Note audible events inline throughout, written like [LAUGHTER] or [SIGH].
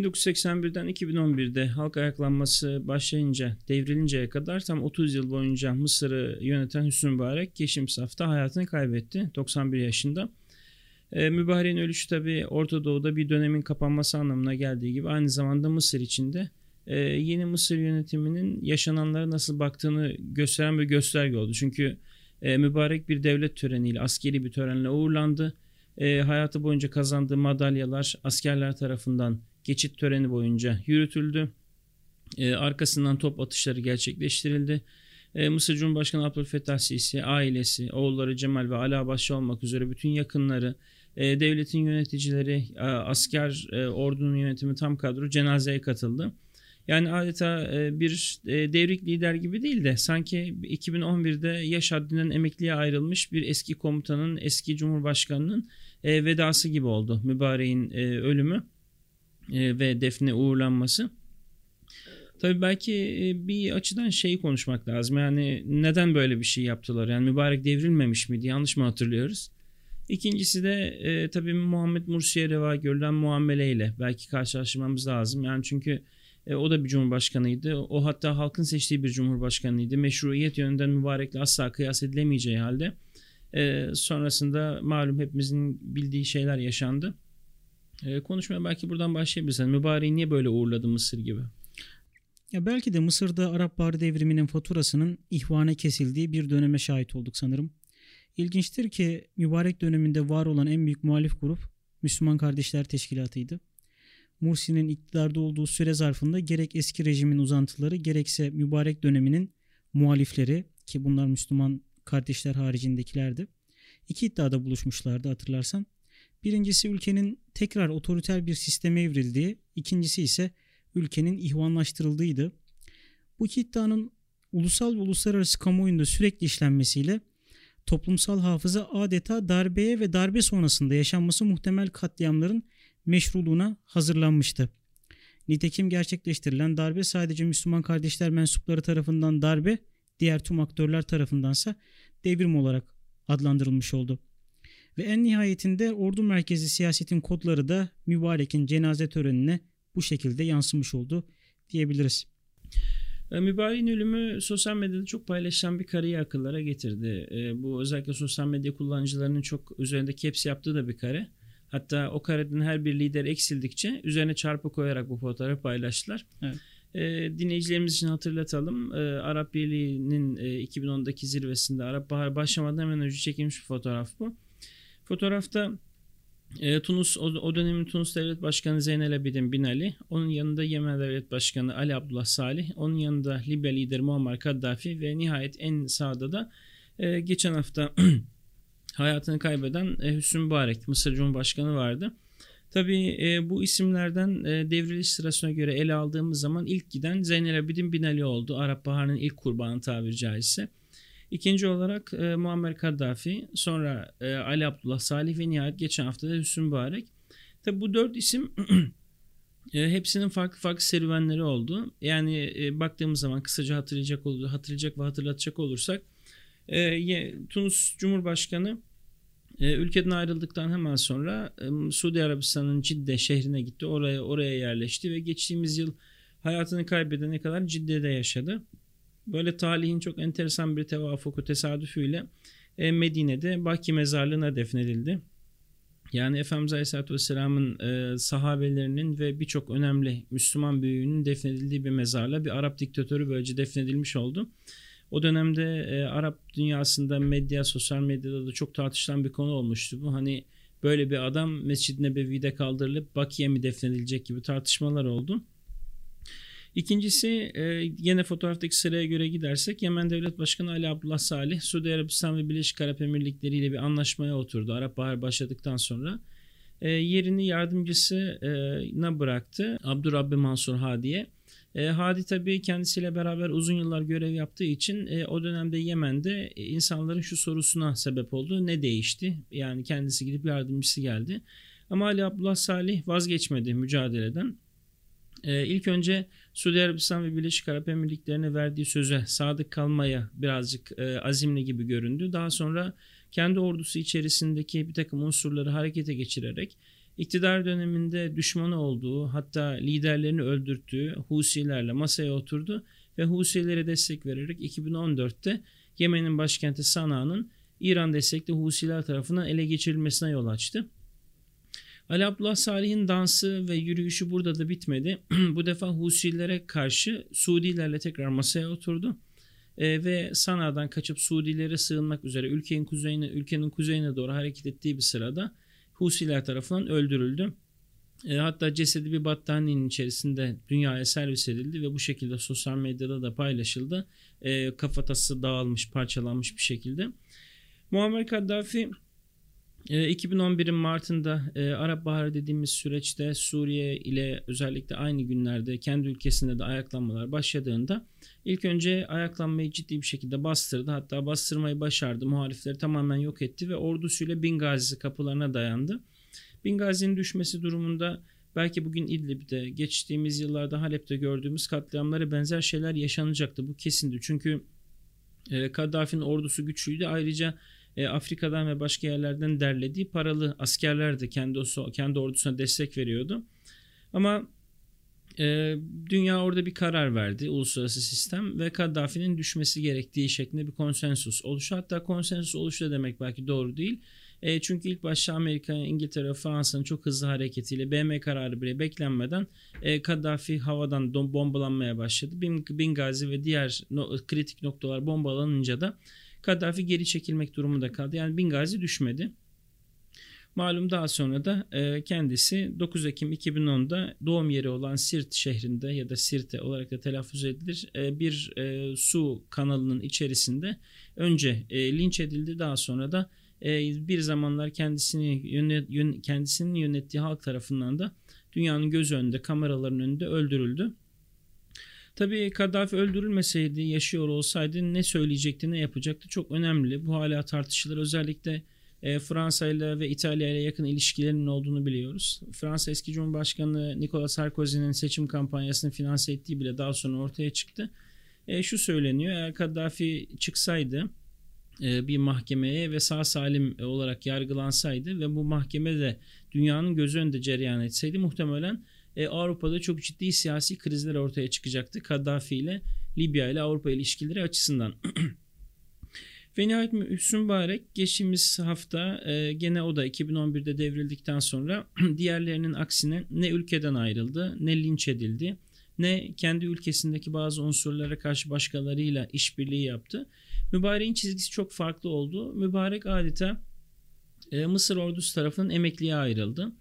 1981'den 2011'de halk ayaklanması başlayınca devrilinceye kadar tam 30 yıl boyunca Mısır'ı yöneten Hüsnü Mübarek geçim safta hayatını kaybetti 91 yaşında. E, Mübarek'in ölüşü tabi Orta Doğu'da bir dönemin kapanması anlamına geldiği gibi aynı zamanda Mısır içinde e, yeni Mısır yönetiminin yaşananlara nasıl baktığını gösteren bir gösterge oldu. Çünkü e, mübarek bir devlet töreniyle, askeri bir törenle uğurlandı. E, hayatı boyunca kazandığı madalyalar askerler tarafından geçit töreni boyunca yürütüldü. E, arkasından top atışları gerçekleştirildi. E, Mısır Cumhurbaşkanı Abdülfettah Sisi, ailesi, oğulları Cemal ve Ala başta olmak üzere bütün yakınları, e, devletin yöneticileri, e, asker e, ordunun yönetimi tam kadro cenazeye katıldı. Yani adeta bir devrik lider gibi değil de sanki 2011'de yaş haddinden emekliye ayrılmış bir eski komutanın, eski cumhurbaşkanının e, vedası gibi oldu mübareğin ölümü ve defne uğurlanması. Tabii belki bir açıdan şeyi konuşmak lazım. Yani neden böyle bir şey yaptılar? Yani mübarek devrilmemiş miydi? Yanlış mı hatırlıyoruz? İkincisi de e, tabii Muhammed Mursi'ye reva görülen muameleyle belki karşılaştırmamız lazım. Yani çünkü e, o da bir cumhurbaşkanıydı. O hatta halkın seçtiği bir cumhurbaşkanıydı. Meşruiyet yönünden mübarekle asla kıyas edilemeyeceği halde e, sonrasında malum hepimizin bildiği şeyler yaşandı. E, konuşmaya belki buradan başlayabiliriz. Yani mübareği niye böyle uğurladı Mısır gibi? Ya belki de Mısır'da Arap Baharı devriminin faturasının ihvane kesildiği bir döneme şahit olduk sanırım. İlginçtir ki mübarek döneminde var olan en büyük muhalif grup Müslüman Kardeşler Teşkilatı'ydı. Mursi'nin iktidarda olduğu süre zarfında gerek eski rejimin uzantıları gerekse mübarek döneminin muhalifleri ki bunlar Müslüman kardeşler haricindekilerdi. İki iddiada buluşmuşlardı hatırlarsan. Birincisi ülkenin tekrar otoriter bir sisteme evrildiği, ikincisi ise ülkenin ihvanlaştırıldığıydı. Bu iki iddianın ulusal ve uluslararası kamuoyunda sürekli işlenmesiyle toplumsal hafıza adeta darbeye ve darbe sonrasında yaşanması muhtemel katliamların meşruluğuna hazırlanmıştı. Nitekim gerçekleştirilen darbe sadece Müslüman kardeşler mensupları tarafından darbe, diğer tüm aktörler tarafındansa devrim olarak adlandırılmış oldu. Ve en nihayetinde ordu merkezi siyasetin kodları da mübarekin cenaze törenine bu şekilde yansımış oldu diyebiliriz. E, mübareğin ölümü sosyal medyada çok paylaşılan bir kareyi akıllara getirdi. E, bu özellikle sosyal medya kullanıcılarının çok üzerinde caps yaptığı da bir kare. Hatta o kareden her bir lider eksildikçe üzerine çarpı koyarak bu fotoğrafı paylaştılar. Evet. E, dinleyicilerimiz için hatırlatalım. E, Arap Birliği'nin e, 2010'daki zirvesinde Arap Bahar başlamadan hemen önce çekilmiş bir fotoğraf bu. Fotoğrafta e, Tunus o, o dönemin Tunus Devlet Başkanı Zeynel Abidin Bin Ali, onun yanında Yemen Devlet Başkanı Ali Abdullah Salih, onun yanında Libya lideri Muammar Kaddafi ve nihayet en sağda da e, geçen hafta [CLEARS THROAT] hayatını kaybeden e, Hüsnü Mübarek, Mısır Cumhurbaşkanı vardı. Tabii e, bu isimlerden e, devriliş sırasına göre ele aldığımız zaman ilk giden Zeynel Abidin Bin Ali oldu. Arap Baharı'nın ilk kurbanı tabiri caizse. İkinci olarak e, Muammer Kaddafi, sonra e, Ali Abdullah Salih ve nihayet geçen hafta da Hüsnü Mübarek. Tabi bu dört isim [CLEARS THROAT] e, hepsinin farklı farklı serüvenleri oldu. Yani e, baktığımız zaman kısaca hatırlayacak olur, hatırlayacak ve hatırlatacak olursak e, Tunus Cumhurbaşkanı e, ülkeden ayrıldıktan hemen sonra e, Suudi Arabistan'ın Cidde şehrine gitti. Oraya oraya yerleşti ve geçtiğimiz yıl hayatını kaybedene kadar Cidde'de yaşadı. Böyle talihin çok enteresan bir tevafuku tesadüfüyle e, Medine'de Baki mezarlığına defnedildi. Yani Efendimiz Aleyhisselatü Vesselam'ın e, sahabelerinin ve birçok önemli Müslüman büyüğünün defnedildiği bir mezarla bir Arap diktatörü böylece defnedilmiş oldu. O dönemde e, Arap dünyasında medya, sosyal medyada da çok tartışılan bir konu olmuştu bu. Hani böyle bir adam Mescid-i Nebevi'de kaldırılıp Bakiye mi defnedilecek gibi tartışmalar oldu. İkincisi e, yine fotoğraftaki sıraya göre gidersek Yemen Devlet Başkanı Ali Abdullah Salih Suudi Arabistan ve Birleşik Arap Emirlikleri ile bir anlaşmaya oturdu. Arap Bahar başladıktan sonra e, yerini yardımcısına bıraktı Abdurrabbi Mansur Hadi'ye. E, Hadi tabii kendisiyle beraber uzun yıllar görev yaptığı için e, o dönemde Yemen'de insanların şu sorusuna sebep oldu. Ne değişti? Yani kendisi gidip yardımcısı geldi. Ama Ali Abdullah Salih vazgeçmedi mücadeleden. E, ilk önce Suudi Arabistan ve Birleşik Arap Emirlikleri'ne verdiği söze sadık kalmaya birazcık e, azimli gibi göründü. Daha sonra kendi ordusu içerisindeki bir takım unsurları harekete geçirerek iktidar döneminde düşmanı olduğu hatta liderlerini öldürttüğü Husilerle masaya oturdu ve Husilere destek vererek 2014'te Yemen'in başkenti Sana'nın İran destekli Husiler tarafından ele geçirilmesine yol açtı. Ali Abdullah Salih'in dansı ve yürüyüşü burada da bitmedi. [CLEARS THROAT] Bu defa Husilere karşı Suudilerle tekrar masaya oturdu. E, ve Sana'dan kaçıp Suudilere sığınmak üzere ülkenin kuzeyine ülkenin kuzeyine doğru hareket ettiği bir sırada Husiler tarafından öldürüldü. E, hatta cesedi bir battaniyenin içerisinde dünyaya servis edildi ve bu şekilde sosyal medyada da paylaşıldı. E, kafatası dağılmış, parçalanmış bir şekilde. Muammer Kaddafi 2011'in ee, Mart'ında e, Arap Baharı dediğimiz süreçte Suriye ile özellikle aynı günlerde kendi ülkesinde de ayaklanmalar başladığında ilk önce ayaklanmayı ciddi bir şekilde bastırdı. Hatta bastırmayı başardı. Muhalifleri tamamen yok etti ve ordusuyla Bingazi kapılarına dayandı. Bingazi'nin düşmesi durumunda belki bugün İdlib'de geçtiğimiz yıllarda Halep'te gördüğümüz katliamlara benzer şeyler yaşanacaktı. Bu kesindi. Çünkü e, Kaddafi'nin ordusu güçlüydü. Ayrıca e, Afrika'dan ve başka yerlerden derlediği paralı askerler de kendi, kendi ordusuna destek veriyordu. Ama e, dünya orada bir karar verdi uluslararası sistem ve Kaddafi'nin düşmesi gerektiği şeklinde bir konsensus oluştu. Hatta konsensus oluştu demek belki doğru değil. E, çünkü ilk başta Amerika, İngiltere, Fransa'nın çok hızlı hareketiyle BM kararı bile beklenmeden e, Kaddafi havadan bombalanmaya başladı. Bingazi ve diğer no, kritik noktalar bombalanınca da Kaddafi geri çekilmek durumunda kaldı. Yani Bingazi düşmedi. Malum daha sonra da e, kendisi 9 Ekim 2010'da doğum yeri olan Sirt şehrinde ya da Sirte olarak da telaffuz edilir e, bir e, su kanalının içerisinde önce linç edildi daha sonra da bir zamanlar kendisini yönet, yön, kendisinin yönettiği halk tarafından da dünyanın göz önünde kameraların önünde öldürüldü. Tabii Kaddafi öldürülmeseydi, yaşıyor olsaydı ne söyleyecekti, ne yapacaktı çok önemli. Bu hala tartışılır. Özellikle e, Fransa ile ve İtalya ile yakın ilişkilerinin olduğunu biliyoruz. Fransa eski Cumhurbaşkanı Nicolas Sarkozy'nin seçim kampanyasını finanse ettiği bile daha sonra ortaya çıktı. E, şu söyleniyor, eğer Kaddafi çıksaydı e, bir mahkemeye ve sağ salim olarak yargılansaydı ve bu mahkemede dünyanın gözü önünde cereyan etseydi muhtemelen e, Avrupa'da çok ciddi siyasi krizler ortaya çıkacaktı. Kaddafi ile Libya ile Avrupa ilişkileri açısından. [CLEARS THROAT] Ve nihayet Hüsnü Mübarek geçtiğimiz hafta e, gene o da 2011'de devrildikten sonra [CLEARS THROAT] diğerlerinin aksine ne ülkeden ayrıldı ne linç edildi ne kendi ülkesindeki bazı unsurlara karşı başkalarıyla işbirliği yaptı. Mübarek'in çizgisi çok farklı oldu. Mübarek adeta e, Mısır ordusu tarafından emekliye ayrıldı.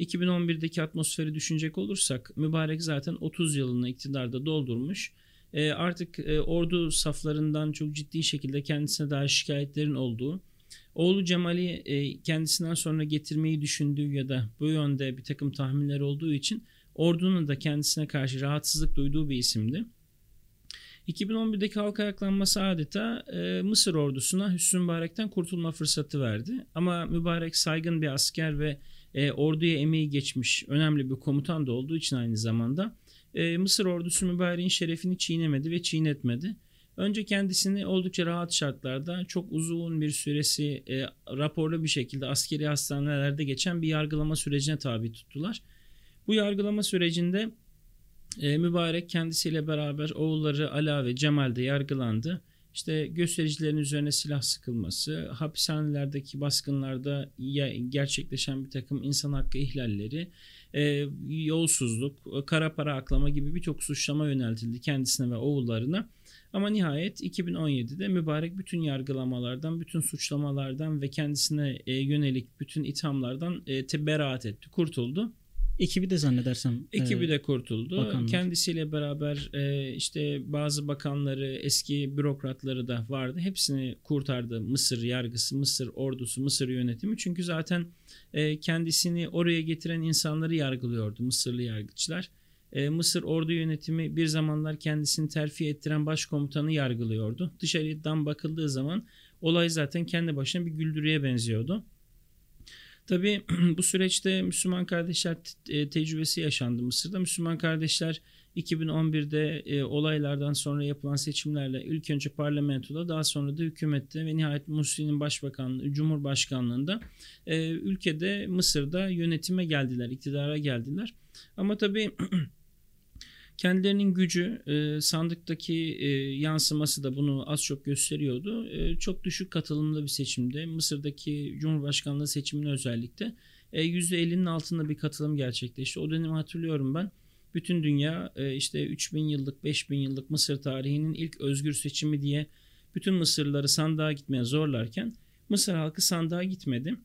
2011'deki atmosferi düşünecek olursak mübarek zaten 30 yılını iktidarda doldurmuş. E, artık e, ordu saflarından çok ciddi şekilde kendisine daha şikayetlerin olduğu, oğlu Cemal'i e, kendisinden sonra getirmeyi düşündüğü ya da bu yönde bir takım tahminler olduğu için ordunun da kendisine karşı rahatsızlık duyduğu bir isimdi. 2011'deki halk ayaklanması adeta e, Mısır ordusuna Hüsnü Mübarek'ten kurtulma fırsatı verdi. Ama Mübarek saygın bir asker ve e, orduya emeği geçmiş önemli bir komutan da olduğu için aynı zamanda e, Mısır ordusu mübareğin şerefini çiğnemedi ve çiğnetmedi. Önce kendisini oldukça rahat şartlarda çok uzun bir süresi e, raporlu bir şekilde askeri hastanelerde geçen bir yargılama sürecine tabi tuttular. Bu yargılama sürecinde e, mübarek kendisiyle beraber oğulları Ala ve Cemal de yargılandı işte göstericilerin üzerine silah sıkılması, hapishanelerdeki baskınlarda gerçekleşen bir takım insan hakkı ihlalleri, e, yolsuzluk, kara para aklama gibi birçok suçlama yöneltildi kendisine ve oğullarına. Ama nihayet 2017'de mübarek bütün yargılamalardan, bütün suçlamalardan ve kendisine e, yönelik bütün ithamlardan e, beraat etti, kurtuldu. Ekibi de zannedersem. Ekibi e, de kurtuldu. Bakanlar. Kendisiyle beraber e, işte bazı bakanları, eski bürokratları da vardı. Hepsini kurtardı Mısır yargısı, Mısır ordusu, Mısır yönetimi. Çünkü zaten e, kendisini oraya getiren insanları yargılıyordu Mısırlı yargıçlar. E, Mısır ordu yönetimi bir zamanlar kendisini terfi ettiren başkomutanı yargılıyordu. Dışarıdan bakıldığı zaman olay zaten kendi başına bir güldürüye benziyordu. Tabii [CLEARS THROAT] bu süreçte Müslüman kardeşler e, tecrübesi yaşandı Mısır'da. Müslüman kardeşler 2011'de e, olaylardan sonra yapılan seçimlerle ilk önce parlamentoda daha sonra da hükümette ve nihayet Mursi'nin başbakanlığı, cumhurbaşkanlığında e, ülkede Mısır'da yönetime geldiler, iktidara geldiler. Ama tabii [CLEARS THROAT] kendilerinin gücü e, sandıktaki e, yansıması da bunu az çok gösteriyordu. E, çok düşük katılımlı bir seçimde Mısır'daki Cumhurbaşkanlığı seçimine özellikle e, %50'nin altında bir katılım gerçekleşti. O dönemi hatırlıyorum ben. Bütün dünya işte 3000 yıllık 5000 yıllık Mısır tarihinin ilk özgür seçimi diye bütün Mısırlıları sandığa gitmeye zorlarken Mısır halkı sandığa gitmedi.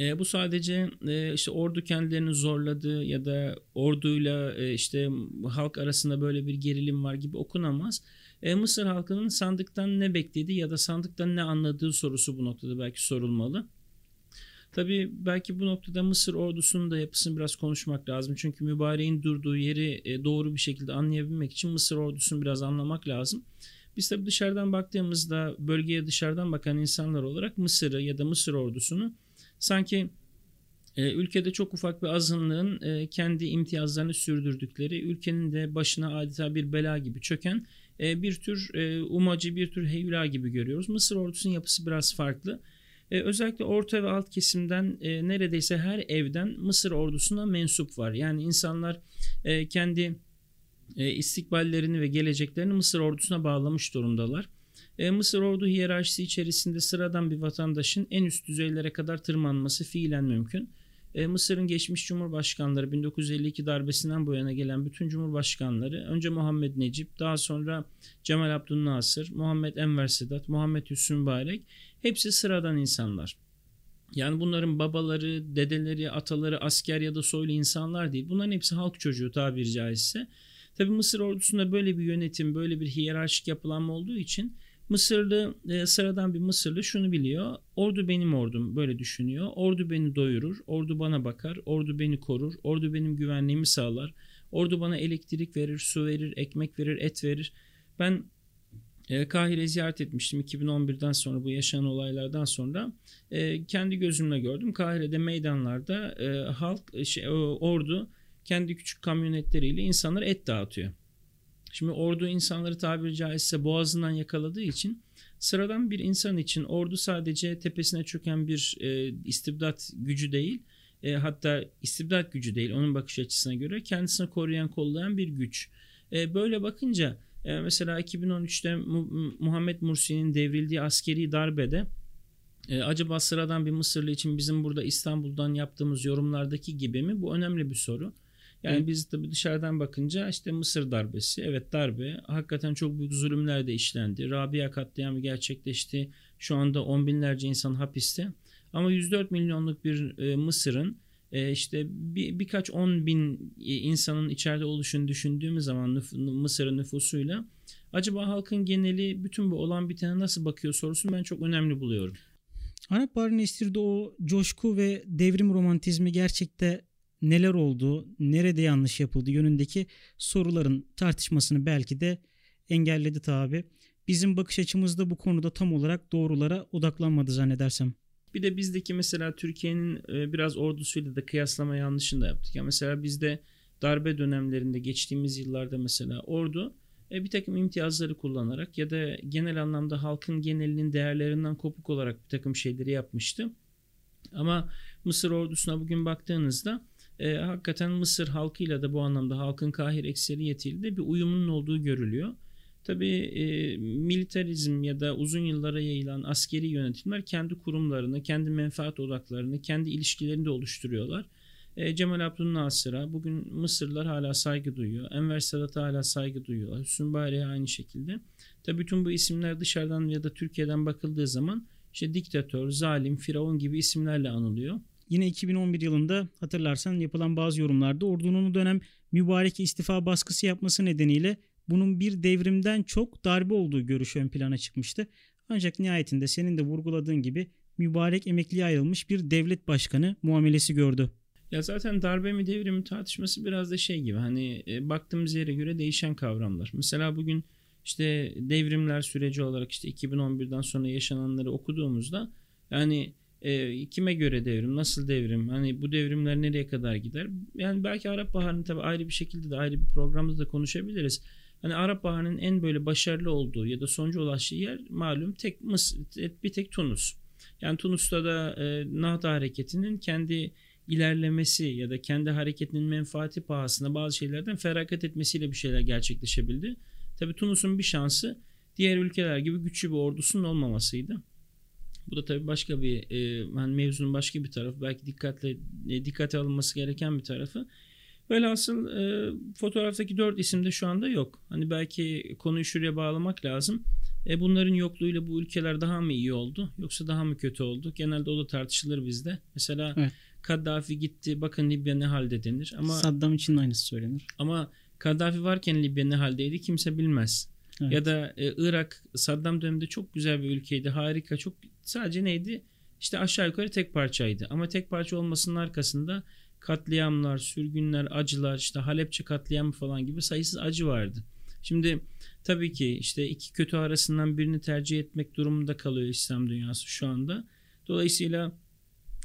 E, bu sadece e, işte ordu kendilerini zorladı ya da orduyla e, işte halk arasında böyle bir gerilim var gibi okunamaz. E, Mısır halkının sandıktan ne beklediği ya da sandıktan ne anladığı sorusu bu noktada belki sorulmalı. Tabii belki bu noktada Mısır ordusunun da yapısını biraz konuşmak lazım. Çünkü mübareğin durduğu yeri e, doğru bir şekilde anlayabilmek için Mısır ordusunu biraz anlamak lazım. Biz tabii dışarıdan baktığımızda bölgeye dışarıdan bakan insanlar olarak Mısır'ı ya da Mısır ordusunu sanki e, ülkede çok ufak bir azınlığın e, kendi imtiyazlarını sürdürdükleri, ülkenin de başına adeta bir bela gibi çöken e, bir tür e, umacı, bir tür heyula gibi görüyoruz. Mısır ordusunun yapısı biraz farklı. E, özellikle orta ve alt kesimden e, neredeyse her evden Mısır ordusuna mensup var. Yani insanlar e, kendi e, istikballerini ve geleceklerini Mısır ordusuna bağlamış durumdalar. E, Mısır ordu hiyerarşisi içerisinde sıradan bir vatandaşın en üst düzeylere kadar tırmanması fiilen mümkün. E, Mısır'ın geçmiş cumhurbaşkanları 1952 darbesinden bu yana gelen bütün cumhurbaşkanları önce Muhammed Necip daha sonra Cemal Abdülnasır, Muhammed Enver Sedat, Muhammed Hüsnü Mübarek hepsi sıradan insanlar. Yani bunların babaları, dedeleri, ataları asker ya da soylu insanlar değil. Bunların hepsi halk çocuğu tabiri caizse. Tabi Mısır ordusunda böyle bir yönetim, böyle bir hiyerarşik yapılanma olduğu için Mısırlı e, sıradan bir Mısırlı şunu biliyor. Ordu benim ordum böyle düşünüyor. Ordu beni doyurur, ordu bana bakar, ordu beni korur, ordu benim güvenliğimi sağlar. Ordu bana elektrik verir, su verir, ekmek verir, et verir. Ben e, Kahire ziyaret etmiştim 2011'den sonra bu yaşanan olaylardan sonra e, kendi gözümle gördüm. Kahire'de meydanlarda e, halk şey, ordu kendi küçük kamyonetleriyle insanlara et dağıtıyor. Şimdi ordu insanları tabiri caizse boğazından yakaladığı için sıradan bir insan için ordu sadece tepesine çöken bir e, istibdat gücü değil e, hatta istibdat gücü değil onun bakış açısına göre kendisini koruyan kollayan bir güç. E, böyle bakınca e, mesela 2013'te Mu- Muhammed Mursi'nin devrildiği askeri darbede e, acaba sıradan bir Mısırlı için bizim burada İstanbul'dan yaptığımız yorumlardaki gibi mi? Bu önemli bir soru. Yani Hı. biz tabii dışarıdan bakınca işte Mısır darbesi evet darbe hakikaten çok büyük zulümler de işlendi. Rabia katliamı gerçekleşti. Şu anda on binlerce insan hapiste. Ama 104 milyonluk bir e, Mısır'ın e, işte bir, birkaç on bin e, insanın içeride oluşunu düşündüğümüz zaman nüf Mısır'ın nüfusuyla acaba halkın geneli bütün bu olan bitene nasıl bakıyor sorusunu ben çok önemli buluyorum. Arap Baharı'nın estirdiği o coşku ve devrim romantizmi gerçekte neler oldu, nerede yanlış yapıldı yönündeki soruların tartışmasını belki de engelledi tabi. Bizim bakış açımızda bu konuda tam olarak doğrulara odaklanmadı zannedersem. Bir de bizdeki mesela Türkiye'nin e, biraz ordusuyla da kıyaslama yanlışını da yaptık. Ya mesela bizde darbe dönemlerinde geçtiğimiz yıllarda mesela ordu e, bir takım imtiyazları kullanarak ya da genel anlamda halkın genelinin değerlerinden kopuk olarak bir takım şeyleri yapmıştı. Ama Mısır ordusuna bugün baktığınızda e, hakikaten Mısır halkıyla da bu anlamda halkın kahir ekseriyetiyle bir uyumunun olduğu görülüyor. Tabi e, militarizm ya da uzun yıllara yayılan askeri yönetimler kendi kurumlarını, kendi menfaat odaklarını, kendi ilişkilerini de oluşturuyorlar. E, Cemal Abdülnasır'a bugün Mısırlılar hala saygı duyuyor. Enver Sadat'a hala saygı duyuyorlar. Hüsnü Bari'ye aynı şekilde. Tabi bütün bu isimler dışarıdan ya da Türkiye'den bakıldığı zaman işte diktatör, zalim, firavun gibi isimlerle anılıyor. Yine 2011 yılında hatırlarsan yapılan bazı yorumlarda ordunun o dönem mübarek istifa baskısı yapması nedeniyle bunun bir devrimden çok darbe olduğu görüşü ön plana çıkmıştı. Ancak nihayetinde senin de vurguladığın gibi mübarek emekliye ayrılmış bir devlet başkanı muamelesi gördü. Ya zaten darbe mi devrim mi tartışması biraz da şey gibi hani e, baktığımız yere göre değişen kavramlar. Mesela bugün işte devrimler süreci olarak işte 2011'den sonra yaşananları okuduğumuzda yani E, kime göre devrim, nasıl devrim, hani bu devrimler nereye kadar gider? Yani belki Arap Baharı'nı tabii ayrı bir şekilde de ayrı bir programda da konuşabiliriz. Hani Arap Baharı'nın en böyle başarılı olduğu ya da sonucu ulaştığı yer malum tek Mısır, bir tek Tunus. Yani Tunus'ta da e, Nahda hareketinin kendi ilerlemesi ya da kendi hareketinin menfaati pahasına bazı şeylerden feragat etmesiyle bir şeyler gerçekleşebildi. Tabii Tunus'un bir şansı diğer ülkeler gibi güçlü bir ordusunun olmamasıydı. Bu da tabii başka bir e, yani mevzunun başka bir tarafı. Belki dikkatle e, dikkate alınması gereken bir tarafı. Velhasıl e, fotoğraftaki dört isim de şu anda yok. Hani belki konuyu şuraya bağlamak lazım. E, bunların yokluğuyla bu ülkeler daha mı iyi oldu yoksa daha mı kötü oldu? Genelde o da tartışılır bizde. Mesela evet. Kaddafi gitti bakın Libya ne halde denir. Ama Saddam için de aynısı söylenir. Ama Kaddafi varken Libya ne haldeydi kimse bilmez. Evet. Ya da e, Irak Saddam döneminde çok güzel bir ülkeydi. Harika çok sadece neydi? İşte aşağı yukarı tek parçaydı. Ama tek parça olmasının arkasında katliamlar, sürgünler, acılar, işte Halepçe katliamı falan gibi sayısız acı vardı. Şimdi tabii ki işte iki kötü arasından birini tercih etmek durumunda kalıyor İslam dünyası şu anda. Dolayısıyla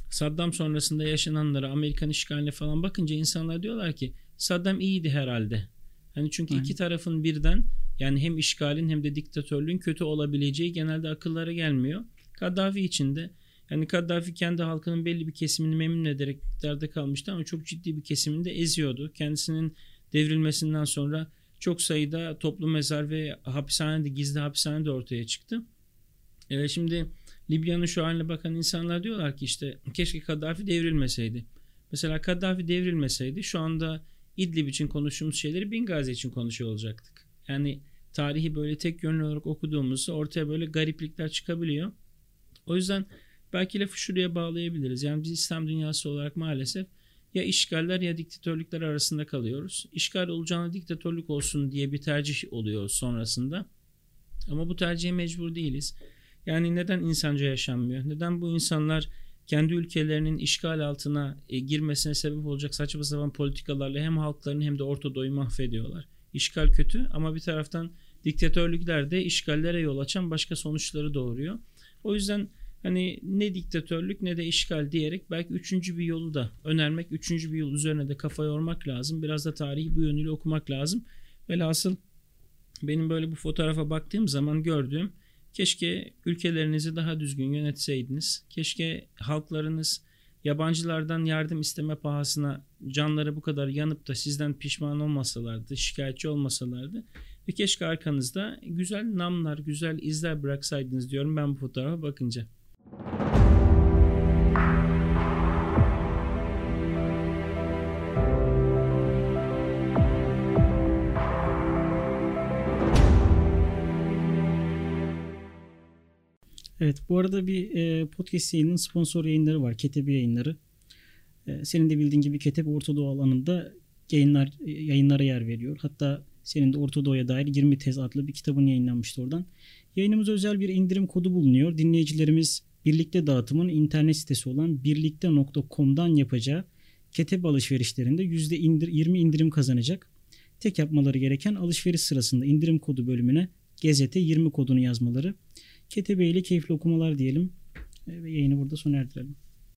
Saddam sonrasında yaşananlara, Amerikan işgaline falan bakınca insanlar diyorlar ki Saddam iyiydi herhalde. Hani çünkü Aynen. iki tarafın birden yani hem işgalin hem de diktatörlüğün kötü olabileceği genelde akıllara gelmiyor. Kaddafi için de yani Kaddafi kendi halkının belli bir kesimini memnun ederek iktidarda kalmıştı ama çok ciddi bir kesimini de eziyordu. Kendisinin devrilmesinden sonra çok sayıda toplu mezar ve hapishane de gizli hapishane de ortaya çıktı. Evet, şimdi Libya'nın şu haline bakan insanlar diyorlar ki işte keşke Kaddafi devrilmeseydi. Mesela Kaddafi devrilmeseydi şu anda İdlib için konuştuğumuz şeyleri Bingazi için konuşuyor olacaktık. Yani tarihi böyle tek yönlü olarak okuduğumuzda ortaya böyle gariplikler çıkabiliyor. O yüzden belki lafı şuraya bağlayabiliriz. Yani biz İslam dünyası olarak maalesef ya işgaller ya diktatörlükler arasında kalıyoruz. İşgal olacağına diktatörlük olsun diye bir tercih oluyor sonrasında. Ama bu tercihe mecbur değiliz. Yani neden insanca yaşanmıyor? Neden bu insanlar kendi ülkelerinin işgal altına e, girmesine sebep olacak saçma sapan politikalarla hem halklarını hem de Orta Doğu'yu mahvediyorlar? İşgal kötü ama bir taraftan diktatörlükler de işgallere yol açan başka sonuçları doğuruyor. O yüzden hani ne diktatörlük ne de işgal diyerek belki üçüncü bir yolu da önermek, üçüncü bir yol üzerine de kafa yormak lazım. Biraz da tarihi bu yönüyle okumak lazım. Velhasıl benim böyle bu fotoğrafa baktığım zaman gördüğüm keşke ülkelerinizi daha düzgün yönetseydiniz. Keşke halklarınız yabancılardan yardım isteme pahasına canları bu kadar yanıp da sizden pişman olmasalardı, şikayetçi olmasalardı ve keşke arkanızda güzel namlar, güzel izler bıraksaydınız diyorum ben bu fotoğrafa bakınca. Evet bu arada bir e, podcast yayının sponsor yayınları var. Ketebi yayınları. E, senin de bildiğin gibi Ketep Orta Doğu alanında yayınlar, yayınlara yer veriyor. Hatta senin de Orta Doğu'ya dair 20 tez adlı bir kitabın yayınlanmıştı oradan. Yayınımıza özel bir indirim kodu bulunuyor. Dinleyicilerimiz birlikte dağıtımın internet sitesi olan birlikte.com'dan yapacağı ketep alışverişlerinde %20 indir, indirim kazanacak. Tek yapmaları gereken alışveriş sırasında indirim kodu bölümüne gezete 20 kodunu yazmaları. Ketebe ile keyifli okumalar diyelim ve yayını burada sona erdirelim.